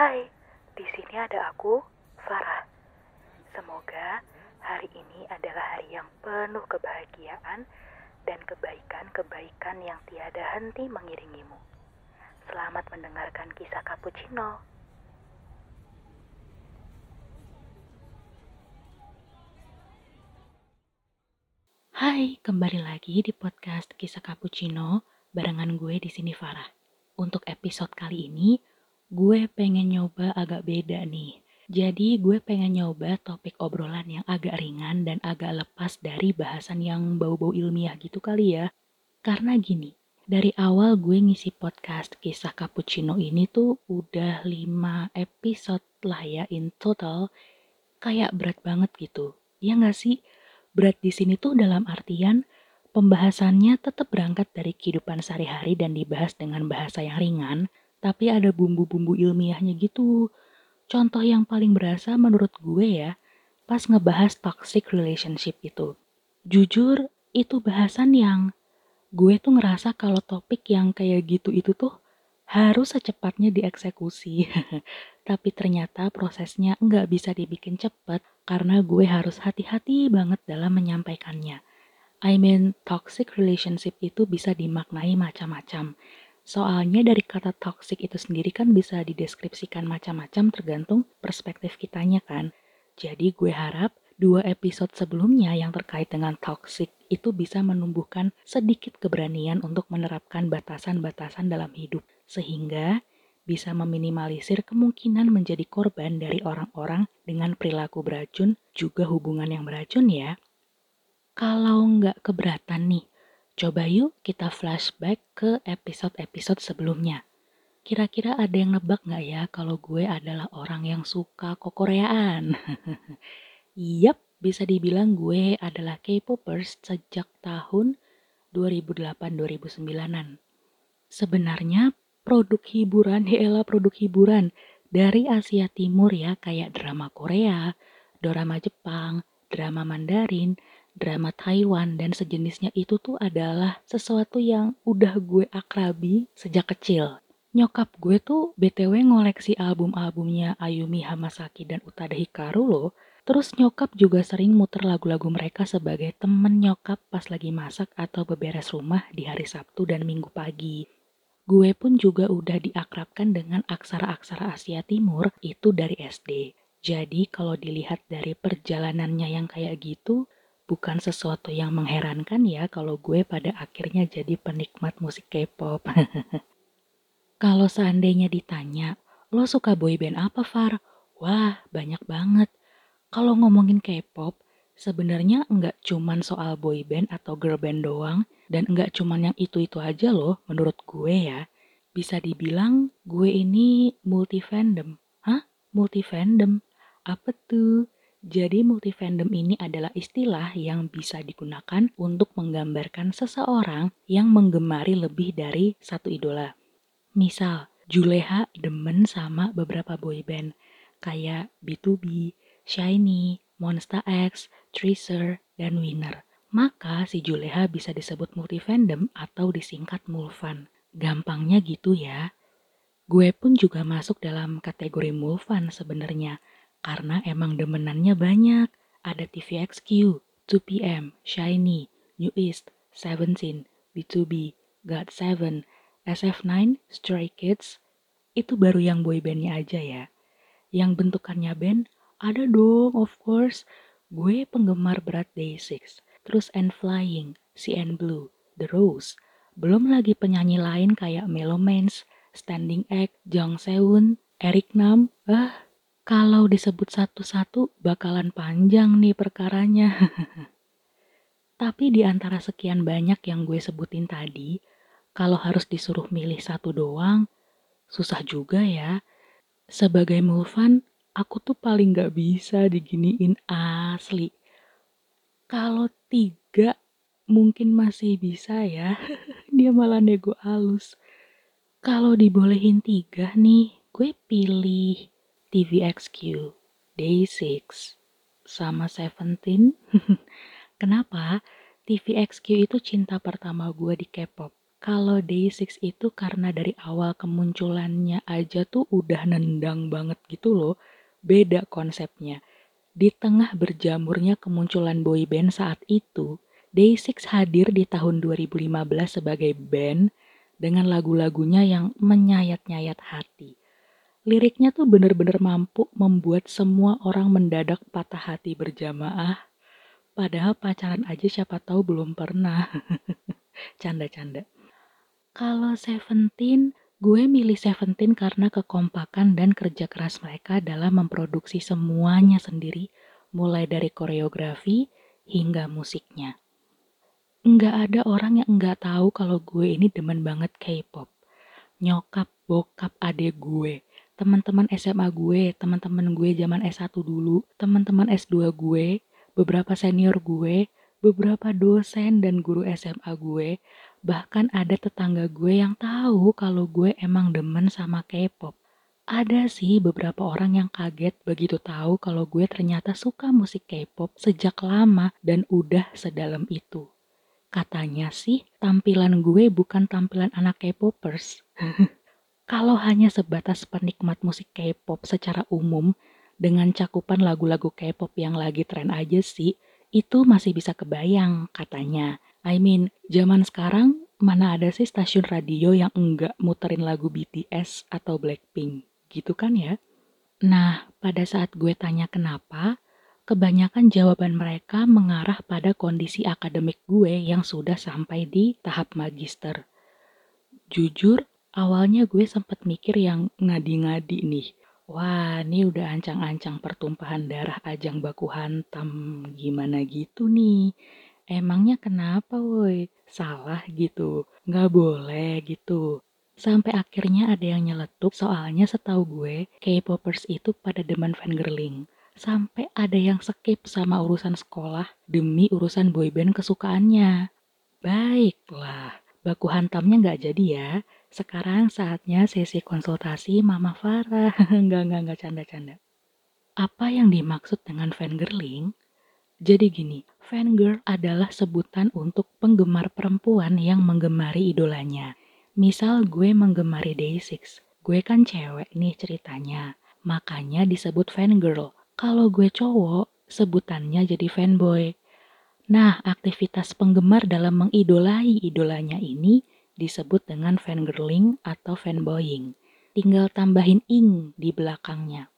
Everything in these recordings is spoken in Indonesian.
Hai, di sini ada aku, Farah. Semoga hari ini adalah hari yang penuh kebahagiaan dan kebaikan-kebaikan yang tiada henti mengiringimu. Selamat mendengarkan kisah cappuccino. Hai, kembali lagi di podcast Kisah Cappuccino barengan gue di sini Farah. Untuk episode kali ini, gue pengen nyoba agak beda nih. Jadi gue pengen nyoba topik obrolan yang agak ringan dan agak lepas dari bahasan yang bau-bau ilmiah gitu kali ya. Karena gini, dari awal gue ngisi podcast kisah cappuccino ini tuh udah 5 episode lah ya in total. Kayak berat banget gitu. Ya gak sih? Berat di sini tuh dalam artian pembahasannya tetap berangkat dari kehidupan sehari-hari dan dibahas dengan bahasa yang ringan, tapi ada bumbu-bumbu ilmiahnya gitu. Contoh yang paling berasa menurut gue ya, pas ngebahas toxic relationship itu. Jujur, itu bahasan yang gue tuh ngerasa kalau topik yang kayak gitu itu tuh harus secepatnya dieksekusi. Tapi ternyata prosesnya nggak bisa dibikin cepet karena gue harus hati-hati banget dalam menyampaikannya. I mean, toxic relationship itu bisa dimaknai macam-macam. Soalnya dari kata toxic itu sendiri kan bisa dideskripsikan macam-macam tergantung perspektif kitanya kan. Jadi gue harap dua episode sebelumnya yang terkait dengan toxic itu bisa menumbuhkan sedikit keberanian untuk menerapkan batasan-batasan dalam hidup. Sehingga bisa meminimalisir kemungkinan menjadi korban dari orang-orang dengan perilaku beracun, juga hubungan yang beracun ya. Kalau nggak keberatan nih, coba yuk kita flashback ke episode-episode sebelumnya. Kira-kira ada yang nebak nggak ya kalau gue adalah orang yang suka kokoreaan? Yap, bisa dibilang gue adalah K-popers sejak tahun 2008-2009an. Sebenarnya produk hiburan, hela produk hiburan dari Asia Timur ya kayak drama Korea, drama Jepang, drama Mandarin, drama Taiwan dan sejenisnya itu tuh adalah sesuatu yang udah gue akrabi sejak kecil. Nyokap gue tuh BTW ngoleksi album-albumnya Ayumi Hamasaki dan Utada Hikaru loh. Terus nyokap juga sering muter lagu-lagu mereka sebagai temen nyokap pas lagi masak atau beberes rumah di hari Sabtu dan Minggu pagi gue pun juga udah diakrabkan dengan aksara-aksara Asia Timur itu dari SD. Jadi kalau dilihat dari perjalanannya yang kayak gitu, bukan sesuatu yang mengherankan ya kalau gue pada akhirnya jadi penikmat musik K-pop. kalau seandainya ditanya, lo suka boyband apa Far? Wah, banyak banget. Kalau ngomongin K-pop, sebenarnya nggak cuman soal boyband atau girl band doang, dan nggak cuman yang itu-itu aja loh menurut gue ya. Bisa dibilang gue ini multi fandom. Hah? Multi fandom? Apa tuh? Jadi multi fandom ini adalah istilah yang bisa digunakan untuk menggambarkan seseorang yang menggemari lebih dari satu idola. Misal, Juleha demen sama beberapa boyband kayak B2B, Shiny, Monsta X, Tracer, dan Winner maka si Juleha bisa disebut multi fandom atau disingkat Mulfan. Gampangnya gitu ya. Gue pun juga masuk dalam kategori Mulfan sebenarnya karena emang demenannya banyak. Ada TVXQ, 2PM, Shiny, New East, Seventeen, B2B, God7, SF9, Stray Kids. Itu baru yang boybandnya aja ya. Yang bentukannya band, ada dong of course. Gue penggemar berat Day6 terus And Flying, CN Blue, The Rose. Belum lagi penyanyi lain kayak Melomance, Standing Egg, Jung Seun, Eric Nam. Ah, kalau disebut satu-satu bakalan panjang nih perkaranya. Tapi di antara sekian banyak yang gue sebutin tadi, kalau harus disuruh milih satu doang, susah juga ya. Sebagai Mulvan, aku tuh paling gak bisa diginiin asli. Kalau tiga mungkin masih bisa ya. Dia malah nego halus. Kalau dibolehin tiga nih, gue pilih TVXQ, Day6, sama Seventeen. Kenapa? TVXQ itu cinta pertama gue di K-pop. Kalau Day6 itu karena dari awal kemunculannya aja tuh udah nendang banget gitu loh. Beda konsepnya. Di tengah berjamurnya kemunculan boyband saat itu, Day6 hadir di tahun 2015 sebagai band dengan lagu-lagunya yang menyayat-nyayat hati. Liriknya tuh bener-bener mampu membuat semua orang mendadak patah hati berjamaah. Padahal pacaran aja siapa tahu belum pernah. Canda-canda. Kalau Seventeen, gue milih Seventeen karena kekompakan dan kerja keras mereka dalam memproduksi semuanya sendiri, mulai dari koreografi hingga musiknya. Nggak ada orang yang nggak tahu kalau gue ini demen banget K-pop. Nyokap, bokap, adek gue, teman-teman SMA gue, teman-teman gue zaman S1 dulu, teman-teman S2 gue, beberapa senior gue, beberapa dosen dan guru SMA gue, Bahkan ada tetangga gue yang tahu kalau gue emang demen sama K-pop. Ada sih beberapa orang yang kaget begitu tahu kalau gue ternyata suka musik K-pop sejak lama dan udah sedalam itu. Katanya sih tampilan gue bukan tampilan anak K-popers. kalau hanya sebatas penikmat musik K-pop secara umum dengan cakupan lagu-lagu K-pop yang lagi tren aja sih, itu masih bisa kebayang katanya. I mean, zaman sekarang mana ada sih stasiun radio yang enggak muterin lagu BTS atau Blackpink, gitu kan ya? Nah, pada saat gue tanya kenapa, kebanyakan jawaban mereka mengarah pada kondisi akademik gue yang sudah sampai di tahap magister. Jujur, awalnya gue sempat mikir yang ngadi-ngadi nih. Wah, ini udah ancang-ancang pertumpahan darah ajang baku hantam. Gimana gitu nih? Emangnya kenapa woi? Salah gitu. Nggak boleh gitu. Sampai akhirnya ada yang nyeletuk soalnya setahu gue K-popers itu pada demen fangirling. Sampai ada yang skip sama urusan sekolah demi urusan boyband kesukaannya. Baiklah, baku hantamnya nggak jadi ya. Sekarang saatnya sesi konsultasi Mama Farah. nggak, nggak, nggak canda-canda. Apa yang dimaksud dengan fangirling? Jadi gini, fangirl adalah sebutan untuk penggemar perempuan yang menggemari idolanya. Misal gue menggemari Day6, gue kan cewek nih ceritanya, makanya disebut fangirl. Kalau gue cowok, sebutannya jadi fanboy. Nah, aktivitas penggemar dalam mengidolai idolanya ini disebut dengan fangirling atau fanboying. Tinggal tambahin ing di belakangnya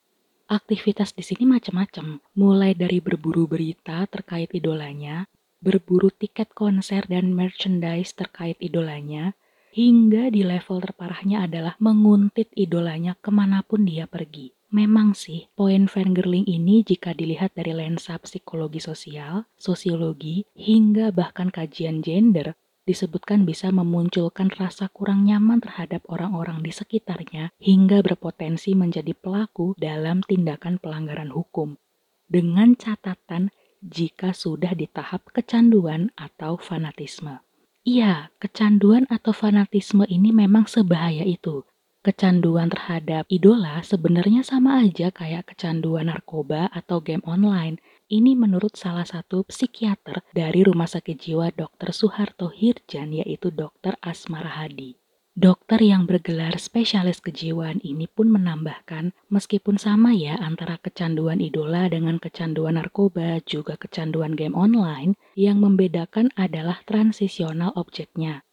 aktivitas di sini macam-macam, mulai dari berburu berita terkait idolanya, berburu tiket konser dan merchandise terkait idolanya, hingga di level terparahnya adalah menguntit idolanya ke mana pun dia pergi. Memang sih, poin fangirling ini jika dilihat dari lensa psikologi sosial, sosiologi, hingga bahkan kajian gender, disebutkan bisa memunculkan rasa kurang nyaman terhadap orang-orang di sekitarnya hingga berpotensi menjadi pelaku dalam tindakan pelanggaran hukum. Dengan catatan jika sudah di tahap kecanduan atau fanatisme. Iya, kecanduan atau fanatisme ini memang sebahaya itu. Kecanduan terhadap idola sebenarnya sama aja kayak kecanduan narkoba atau game online ini menurut salah satu psikiater dari Rumah Sakit Jiwa Dr. Suharto Hirjan yaitu Dr. Asmara Hadi. Dokter yang bergelar spesialis kejiwaan ini pun menambahkan, meskipun sama ya antara kecanduan idola dengan kecanduan narkoba juga kecanduan game online, yang membedakan adalah transisional objeknya.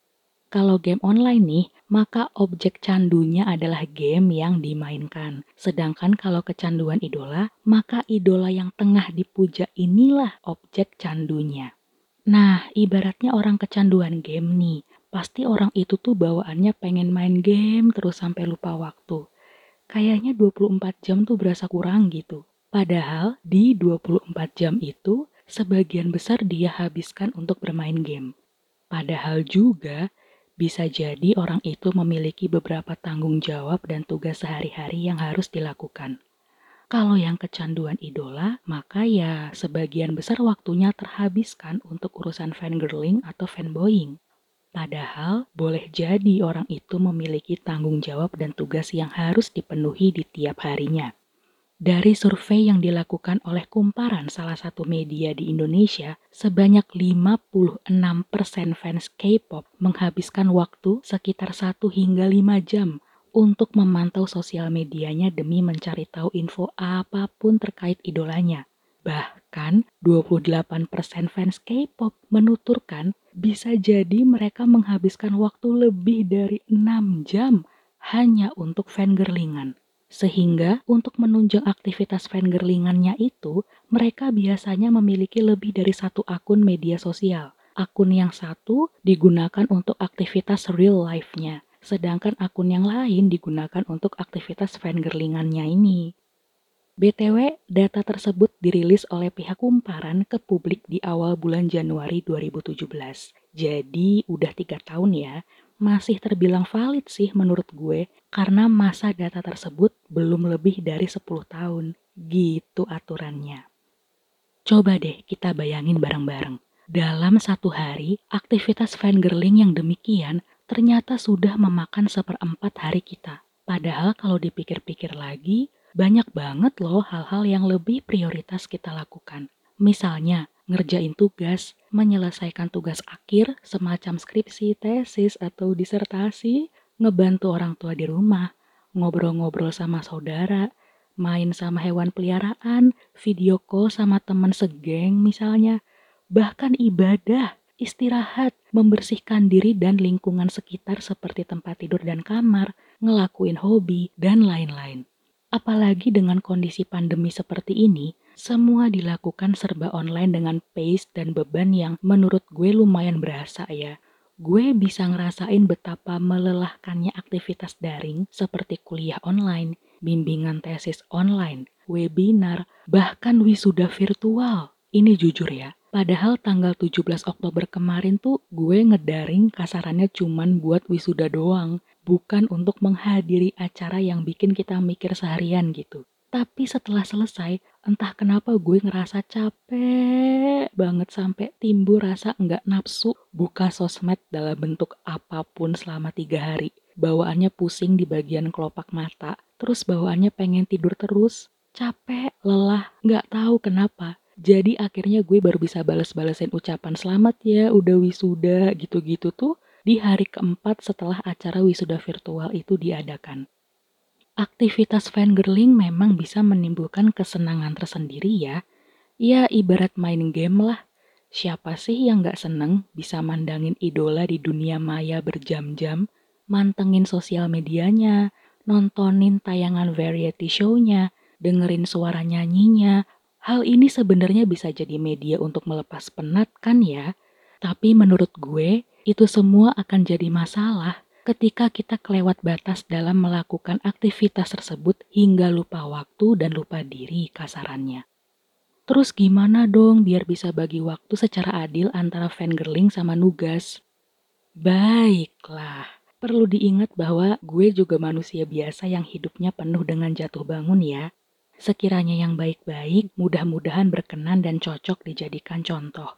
Kalau game online nih, maka objek candunya adalah game yang dimainkan. Sedangkan kalau kecanduan idola, maka idola yang tengah dipuja inilah objek candunya. Nah, ibaratnya orang kecanduan game nih, pasti orang itu tuh bawaannya pengen main game terus sampai lupa waktu. Kayaknya 24 jam tuh berasa kurang gitu. Padahal di 24 jam itu, sebagian besar dia habiskan untuk bermain game. Padahal juga bisa jadi orang itu memiliki beberapa tanggung jawab dan tugas sehari-hari yang harus dilakukan. Kalau yang kecanduan idola, maka ya sebagian besar waktunya terhabiskan untuk urusan fangirling atau fanboying. Padahal boleh jadi orang itu memiliki tanggung jawab dan tugas yang harus dipenuhi di tiap harinya. Dari survei yang dilakukan oleh Kumparan salah satu media di Indonesia, sebanyak 56% fans K-pop menghabiskan waktu sekitar 1 hingga 5 jam untuk memantau sosial medianya demi mencari tahu info apa pun terkait idolanya. Bahkan 28% fans K-pop menuturkan bisa jadi mereka menghabiskan waktu lebih dari 6 jam hanya untuk fangirlingan. Sehingga untuk menunjang aktivitas fangirlingannya itu, mereka biasanya memiliki lebih dari satu akun media sosial. Akun yang satu digunakan untuk aktivitas real life-nya, sedangkan akun yang lain digunakan untuk aktivitas fangirlingannya ini. BTW, data tersebut dirilis oleh pihak kumparan ke publik di awal bulan Januari 2017. Jadi udah tiga tahun ya, masih terbilang valid sih menurut gue karena masa data tersebut belum lebih dari 10 tahun. Gitu aturannya. Coba deh kita bayangin bareng-bareng. Dalam satu hari, aktivitas fangirling yang demikian ternyata sudah memakan seperempat hari kita. Padahal kalau dipikir-pikir lagi, banyak banget loh hal-hal yang lebih prioritas kita lakukan. Misalnya, ngerjain tugas, menyelesaikan tugas akhir semacam skripsi, tesis, atau disertasi, ngebantu orang tua di rumah, ngobrol-ngobrol sama saudara, main sama hewan peliharaan, video call sama teman segeng misalnya, bahkan ibadah, istirahat, membersihkan diri dan lingkungan sekitar seperti tempat tidur dan kamar, ngelakuin hobi, dan lain-lain. Apalagi dengan kondisi pandemi seperti ini, semua dilakukan serba online dengan pace dan beban yang menurut gue lumayan berasa ya. Gue bisa ngerasain betapa melelahkannya aktivitas daring seperti kuliah online, bimbingan tesis online, webinar, bahkan wisuda virtual. Ini jujur ya, padahal tanggal 17 Oktober kemarin tuh gue ngedaring kasarannya cuman buat wisuda doang, bukan untuk menghadiri acara yang bikin kita mikir seharian gitu. Tapi setelah selesai, entah kenapa gue ngerasa capek banget sampai timbul rasa nggak nafsu buka sosmed dalam bentuk apa pun selama tiga hari. Bawaannya pusing di bagian kelopak mata, terus bawaannya pengen tidur terus. Capek, lelah, nggak tahu kenapa. Jadi akhirnya gue baru bisa bales-balesin ucapan selamat ya, udah wisuda gitu-gitu tuh di hari keempat setelah acara wisuda virtual itu diadakan. Aktivitas fangirling memang bisa menimbulkan kesenangan tersendiri ya. Ya ibarat main game lah. Siapa sih yang gak seneng bisa mandangin idola di dunia maya berjam-jam, mantengin sosial medianya, nontonin tayangan variety show-nya, dengerin suara nyanyinya. Hal ini sebenarnya bisa jadi media untuk melepas penat kan ya? Tapi menurut gue, itu semua akan jadi masalah ketika kita kelewat batas dalam melakukan aktivitas tersebut hingga lupa waktu dan lupa diri kasarannya. Terus gimana dong biar bisa bagi waktu secara adil antara fangirling sama nugas? Baiklah, perlu diingat bahwa gue juga manusia biasa yang hidupnya penuh dengan jatuh bangun ya. Sekiranya yang baik-baik, mudah-mudahan berkenan dan cocok dijadikan contoh.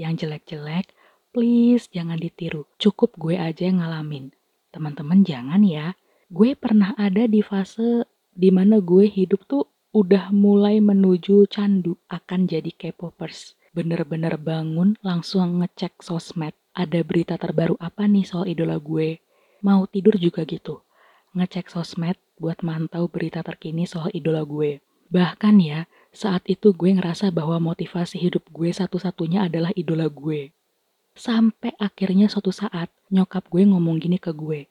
Yang jelek-jelek, please jangan ditiru. Cukup gue aja yang ngalamin teman-teman jangan ya. Gue pernah ada di fase di mana gue hidup tuh udah mulai menuju candu akan jadi K-popers. Bener-bener bangun langsung ngecek sosmed. Ada berita terbaru apa nih soal idola gue. Mau tidur juga gitu. Ngecek sosmed buat mantau berita terkini soal idola gue. Bahkan ya, saat itu gue ngerasa bahwa motivasi hidup gue satu-satunya adalah idola gue. Sampai akhirnya suatu saat nyokap gue ngomong gini ke gue.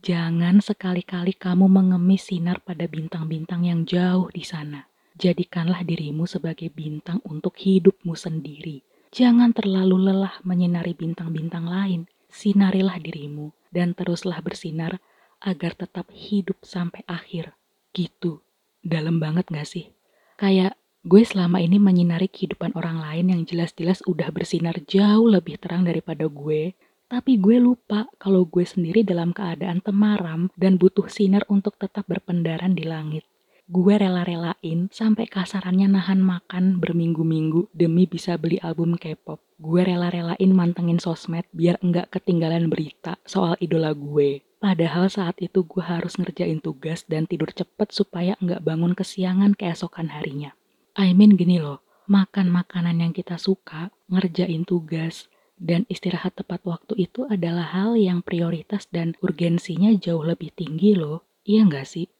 Jangan sekali-kali kamu mengemis sinar pada bintang-bintang yang jauh di sana. Jadikanlah dirimu sebagai bintang untuk hidupmu sendiri. Jangan terlalu lelah menyinari bintang-bintang lain. Sinarilah dirimu dan teruslah bersinar agar tetap hidup sampai akhir. Gitu. Dalam banget gak sih? Kayak Gue selama ini menyinari kehidupan orang lain yang jelas-jelas udah bersinar jauh lebih terang daripada gue, tapi gue lupa kalau gue sendiri dalam keadaan temaram dan butuh sinar untuk tetap berpendaran di langit. Gue rela-relain sampai kasarannya nahan makan berminggu-minggu demi bisa beli album K-pop. Gue rela-relain mantengin sosmed biar enggak ketinggalan berita soal idola gue. Padahal saat itu gue harus ngerjain tugas dan tidur cepet supaya nggak bangun kesiangan keesokan harinya. I mean gini loh, makan makanan yang kita suka, ngerjain tugas, dan istirahat tepat waktu itu adalah hal yang prioritas dan urgensinya jauh lebih tinggi loh. Iya nggak sih?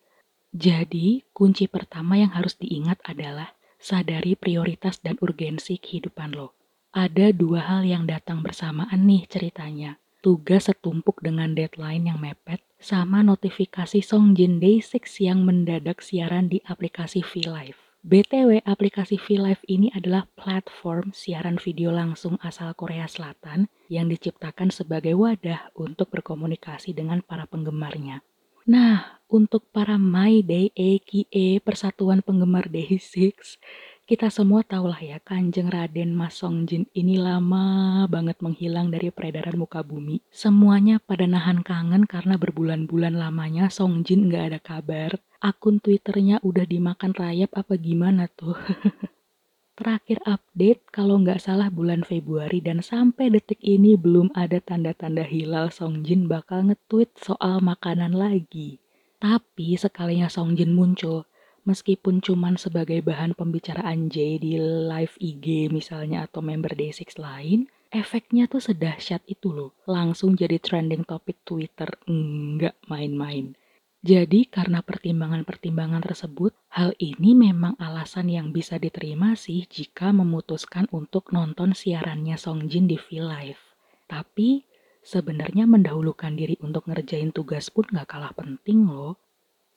Jadi, kunci pertama yang harus diingat adalah sadari prioritas dan urgensi kehidupan lo. Ada dua hal yang datang bersamaan nih ceritanya. Tugas setumpuk dengan deadline yang mepet, sama notifikasi Songjin Day6 yang mendadak siaran di aplikasi V-Live. BTW, aplikasi V-Live ini adalah platform siaran video langsung asal Korea Selatan yang diciptakan sebagai wadah untuk berkomunikasi dengan para penggemarnya. Nah, untuk para My Day AKA Persatuan Penggemar Day6, kita semua tahu lah ya, Kanjeng Raden Mas Songjin ini lama banget menghilang dari peredaran muka bumi. Semuanya pada nahan kangen karena berbulan-bulan lamanya Songjin nggak ada kabar. Akun Twitternya udah dimakan rayap apa gimana tuh? Terakhir update kalau nggak salah bulan Februari dan sampai detik ini belum ada tanda-tanda hilal Songjin bakal nge-tweet soal makanan lagi. Tapi sekalinya Songjin muncul, meskipun cuman sebagai bahan pembicaraan J di live IG misalnya atau member D6 lain, efeknya tuh sedahsyat itu loh. Langsung jadi trending topik Twitter, nggak main-main. Jadi karena pertimbangan-pertimbangan tersebut, hal ini memang alasan yang bisa diterima sih jika memutuskan untuk nonton siarannya Songjin di V-Live. Tapi sebenarnya mendahulukan diri untuk ngerjain tugas pun gak kalah penting loh.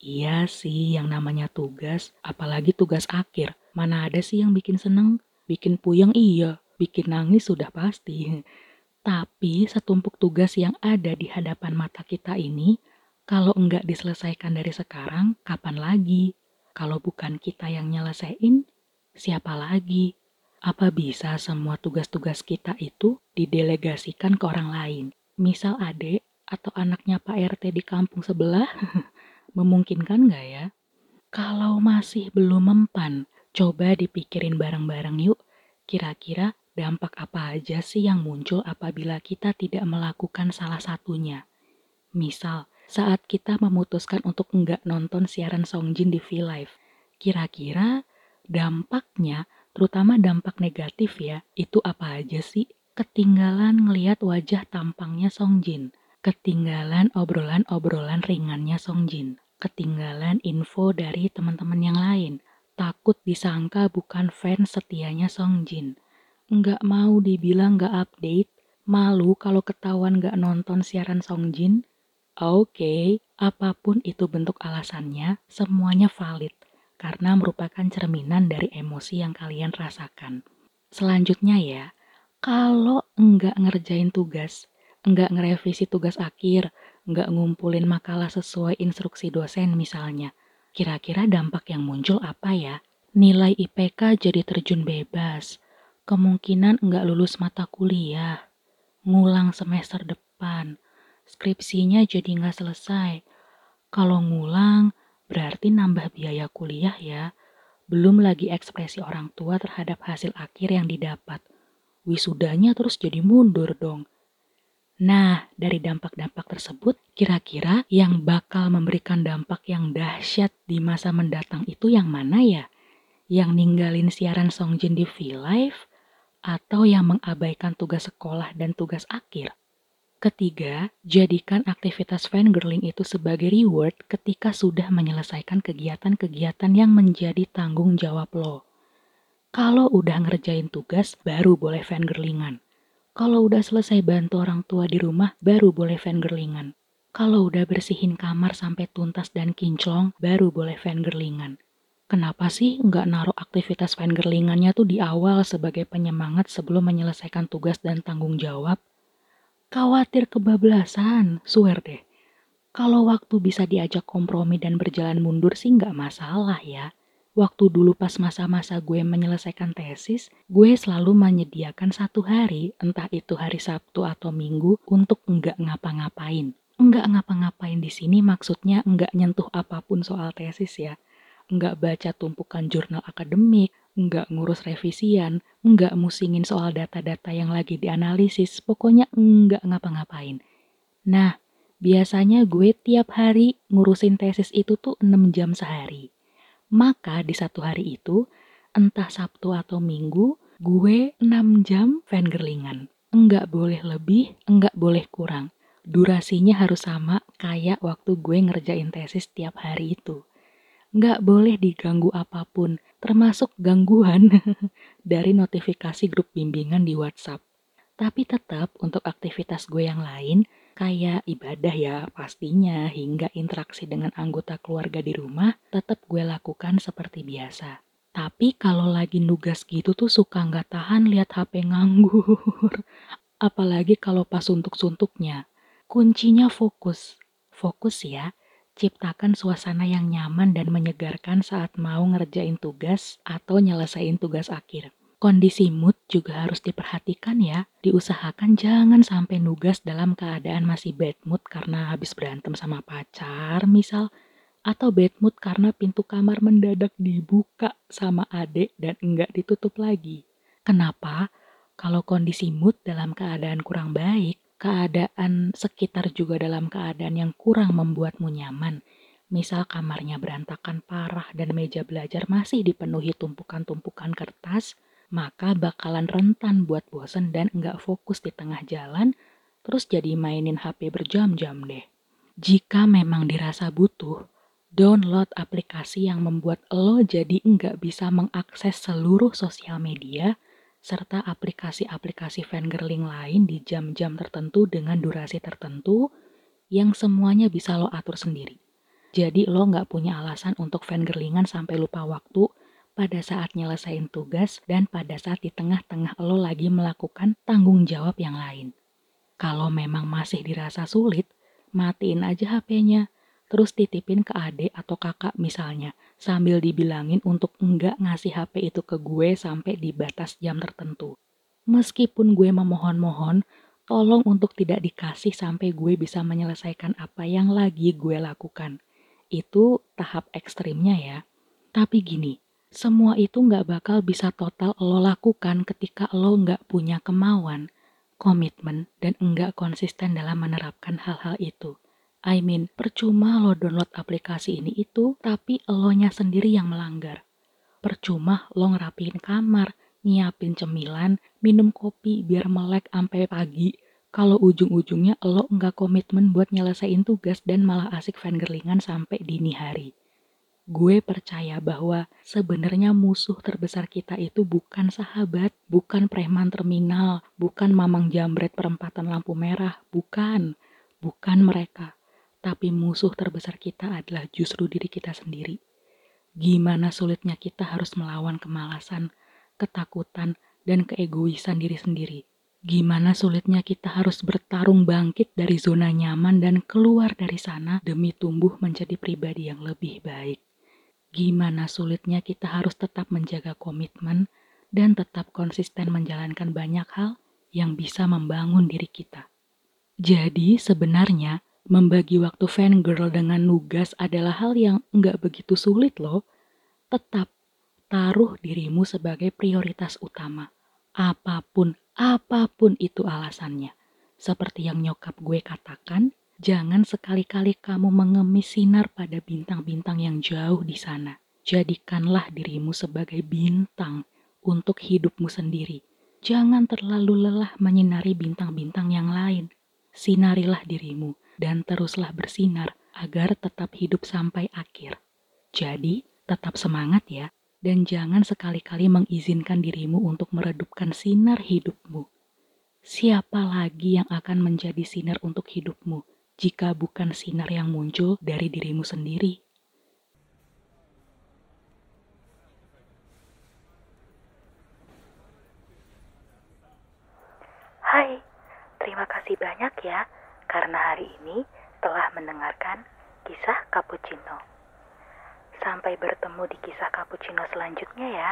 Iya sih yang namanya tugas, apalagi tugas akhir. Mana ada sih yang bikin seneng? Bikin puyeng iya, bikin nangis sudah pasti. Tapi setumpuk tugas yang ada di hadapan mata kita ini kalau enggak diselesaikan dari sekarang, kapan lagi? Kalau bukan kita yang nyelesain, siapa lagi? Apa bisa semua tugas-tugas kita itu didelegasikan ke orang lain? Misal adik atau anaknya Pak RT di kampung sebelah? Memungkinkan nggak ya? Kalau masih belum mempan, coba dipikirin bareng-bareng yuk. Kira-kira dampak apa aja sih yang muncul apabila kita tidak melakukan salah satunya? Misal, saat kita memutuskan untuk enggak nonton siaran Songjin di V-Live. Kira-kira dampaknya, terutama dampak negatif ya, itu apa aja sih? Ketinggalan ngeliat wajah tampangnya Songjin, ketinggalan obrolan-obrolan ringannya Songjin, ketinggalan info dari teman-teman yang lain, takut disangka bukan fans setianya Songjin, nggak mau dibilang nggak update, malu kalau ketahuan nggak nonton siaran Songjin, Oke, apa pun itu bentuk alasannya, semuanya valid karena merupakan cerminan dari emosi yang kalian rasakan. Selanjutnya ya, kalau enggak ngerjain tugas, enggak ngerevisi tugas akhir, enggak ngumpulin makalah sesuai instruksi dosen misalnya, kira-kira dampak yang muncul apa ya? Nilai IPK jadi terjun bebas, kemungkinan enggak lulus mata kuliah, ngulang semester depan, skripsinya jadi nggak selesai. Kalau ngulang, berarti nambah biaya kuliah ya. Belum lagi ekspresi orang tua terhadap hasil akhir yang didapat. Wisudanya terus jadi mundur dong. Nah, dari dampak-dampak tersebut, kira-kira yang bakal memberikan dampak yang dahsyat di masa mendatang itu yang mana ya? Yang ninggalin siaran Songjin di V-Live atau yang mengabaikan tugas sekolah dan tugas akhir? Ketiga, jadikan aktivitas fangirling itu sebagai reward ketika sudah menyelesaikan kegiatan-kegiatan yang menjadi tanggung jawab lo. Kalau udah ngerjain tugas, baru boleh fangirlingan. Kalau udah selesai bantu orang tua di rumah, baru boleh fangirlingan. Kalau udah bersihin kamar sampai tuntas dan kinclong, baru boleh fangirlingan. Kenapa sih nggak naruh aktivitas fangirlingannya tuh di awal sebagai penyemangat sebelum menyelesaikan tugas dan tanggung jawab? Khawatir kebablasan, swear deh. Kalau waktu bisa diajak kompromi dan berjalan mundur sih nggak masalah ya. Waktu dulu pas masa-masa gue menyelesaikan tesis, gue selalu menyediakan satu hari, entah itu hari Sabtu atau Minggu, untuk nggak ngapa-ngapain. Nggak ngapa-ngapain di sini maksudnya nggak nyentuh apa pun soal tesis ya. Nggak baca tumpukan jurnal akademik, nggak ngurus revisian, nggak musingin soal data-data yang lagi dianalisis, pokoknya nggak ngapa-ngapain. Nah, Biasanya gue tiap hari ngurusin tesis itu tuh 6 jam sehari. Maka di satu hari itu, entah Sabtu atau Minggu, gue 6 jam fangirlingan. Enggak boleh lebih, enggak boleh kurang. Durasinya harus sama kayak waktu gue ngerjain tesis tiap hari itu. Enggak boleh diganggu apa pun, termasuk gangguan dari notifikasi grup bimbingan di WhatsApp. Tapi tetap untuk aktivitas gue yang lain, kayak ibadah ya pastinya hingga interaksi dengan anggota keluarga di rumah tetap gue lakukan seperti biasa. Tapi kalau lagi nugas gitu tuh suka nggak tahan lihat HP nganggur. Apalagi kalau pas suntuk-suntuknya. Kuncinya fokus. Fokus ya. Ciptakan suasana yang nyaman dan menyegarkan saat mau ngerjain tugas atau nyelesain tugas akhir. Kondisi mood juga harus diperhatikan ya. Diusahakan jangan sampai nugas dalam keadaan masih bad mood karena habis berantem sama pacar misal. Atau bad mood karena pintu kamar mendadak dibuka sama adik dan enggak ditutup lagi. Kenapa? Kalau kondisi mood dalam keadaan kurang baik, keadaan sekitar juga dalam keadaan yang kurang membuatmu nyaman. Misal kamarnya berantakan parah dan meja belajar masih dipenuhi tumpukan-tumpukan kertas, maka bakalan rentan buat bosen dan nggak fokus di tengah jalan, terus jadi mainin HP berjam-jam deh. Jika memang dirasa butuh, download aplikasi yang membuat lo jadi nggak bisa mengakses seluruh sosial media, serta aplikasi-aplikasi fangirling lain di jam-jam tertentu dengan durasi tertentu, yang semuanya bisa lo atur sendiri. Jadi lo nggak punya alasan untuk fangirlingan sampai lupa waktu, pada saat nyelesain tugas dan pada saat di tengah-tengah lo lagi melakukan tanggung jawab yang lain. Kalau memang masih dirasa sulit, matiin aja HP-nya, terus titipin ke adik atau kakak misalnya, sambil dibilangin untuk enggak ngasih HP itu ke gue sampai di batas jam tertentu. Meskipun gue memohon-mohon, tolong untuk tidak dikasih sampai gue bisa menyelesaikan apa yang lagi gue lakukan. Itu tahap ekstrimnya ya. Tapi gini, semua itu nggak bakal bisa total lo lakukan ketika lo nggak punya kemauan, komitmen, dan enggak konsisten dalam menerapkan hal-hal itu. I mean, percuma lo download aplikasi ini itu, tapi nya sendiri yang melanggar. Percuma lo ngerapiin kamar, nyiapin cemilan, minum kopi biar melek sampai pagi, kalau ujung-ujungnya lo nggak komitmen buat nyelesain tugas dan malah asik fangirlingan sampai dini hari gue percaya bahwa sebenarnya musuh terbesar kita itu bukan sahabat, bukan preman terminal, bukan mamang jambret perempatan lampu merah, bukan, bukan mereka. Tapi musuh terbesar kita adalah justru diri kita sendiri. Gimana sulitnya kita harus melawan kemalasan, ketakutan, dan keegoisan diri sendiri. Gimana sulitnya kita harus bertarung bangkit dari zona nyaman dan keluar dari sana demi tumbuh menjadi pribadi yang lebih baik gimana sulitnya kita harus tetap menjaga komitmen dan tetap konsisten menjalankan banyak hal yang bisa membangun diri kita. Jadi sebenarnya membagi waktu fan girl dengan nugas adalah hal yang nggak begitu sulit loh. Tetap taruh dirimu sebagai prioritas utama. Apa pun, apa pun itu alasannya. Seperti yang nyokap gue katakan, Jangan sekali-kali kamu mengemis sinar pada bintang-bintang yang jauh di sana. Jadikanlah dirimu sebagai bintang untuk hidupmu sendiri. Jangan terlalu lelah menyinari bintang-bintang yang lain. Sinarilah dirimu dan teruslah bersinar agar tetap hidup sampai akhir. Jadi, tetap semangat ya, dan jangan sekali-kali mengizinkan dirimu untuk meredupkan sinar hidupmu. Siapa lagi yang akan menjadi sinar untuk hidupmu? jika bukan sinar yang muncul dari dirimu sendiri. Hai, terima kasih banyak ya karena hari ini telah mendengarkan kisah cappuccino. Sampai bertemu di kisah cappuccino selanjutnya ya.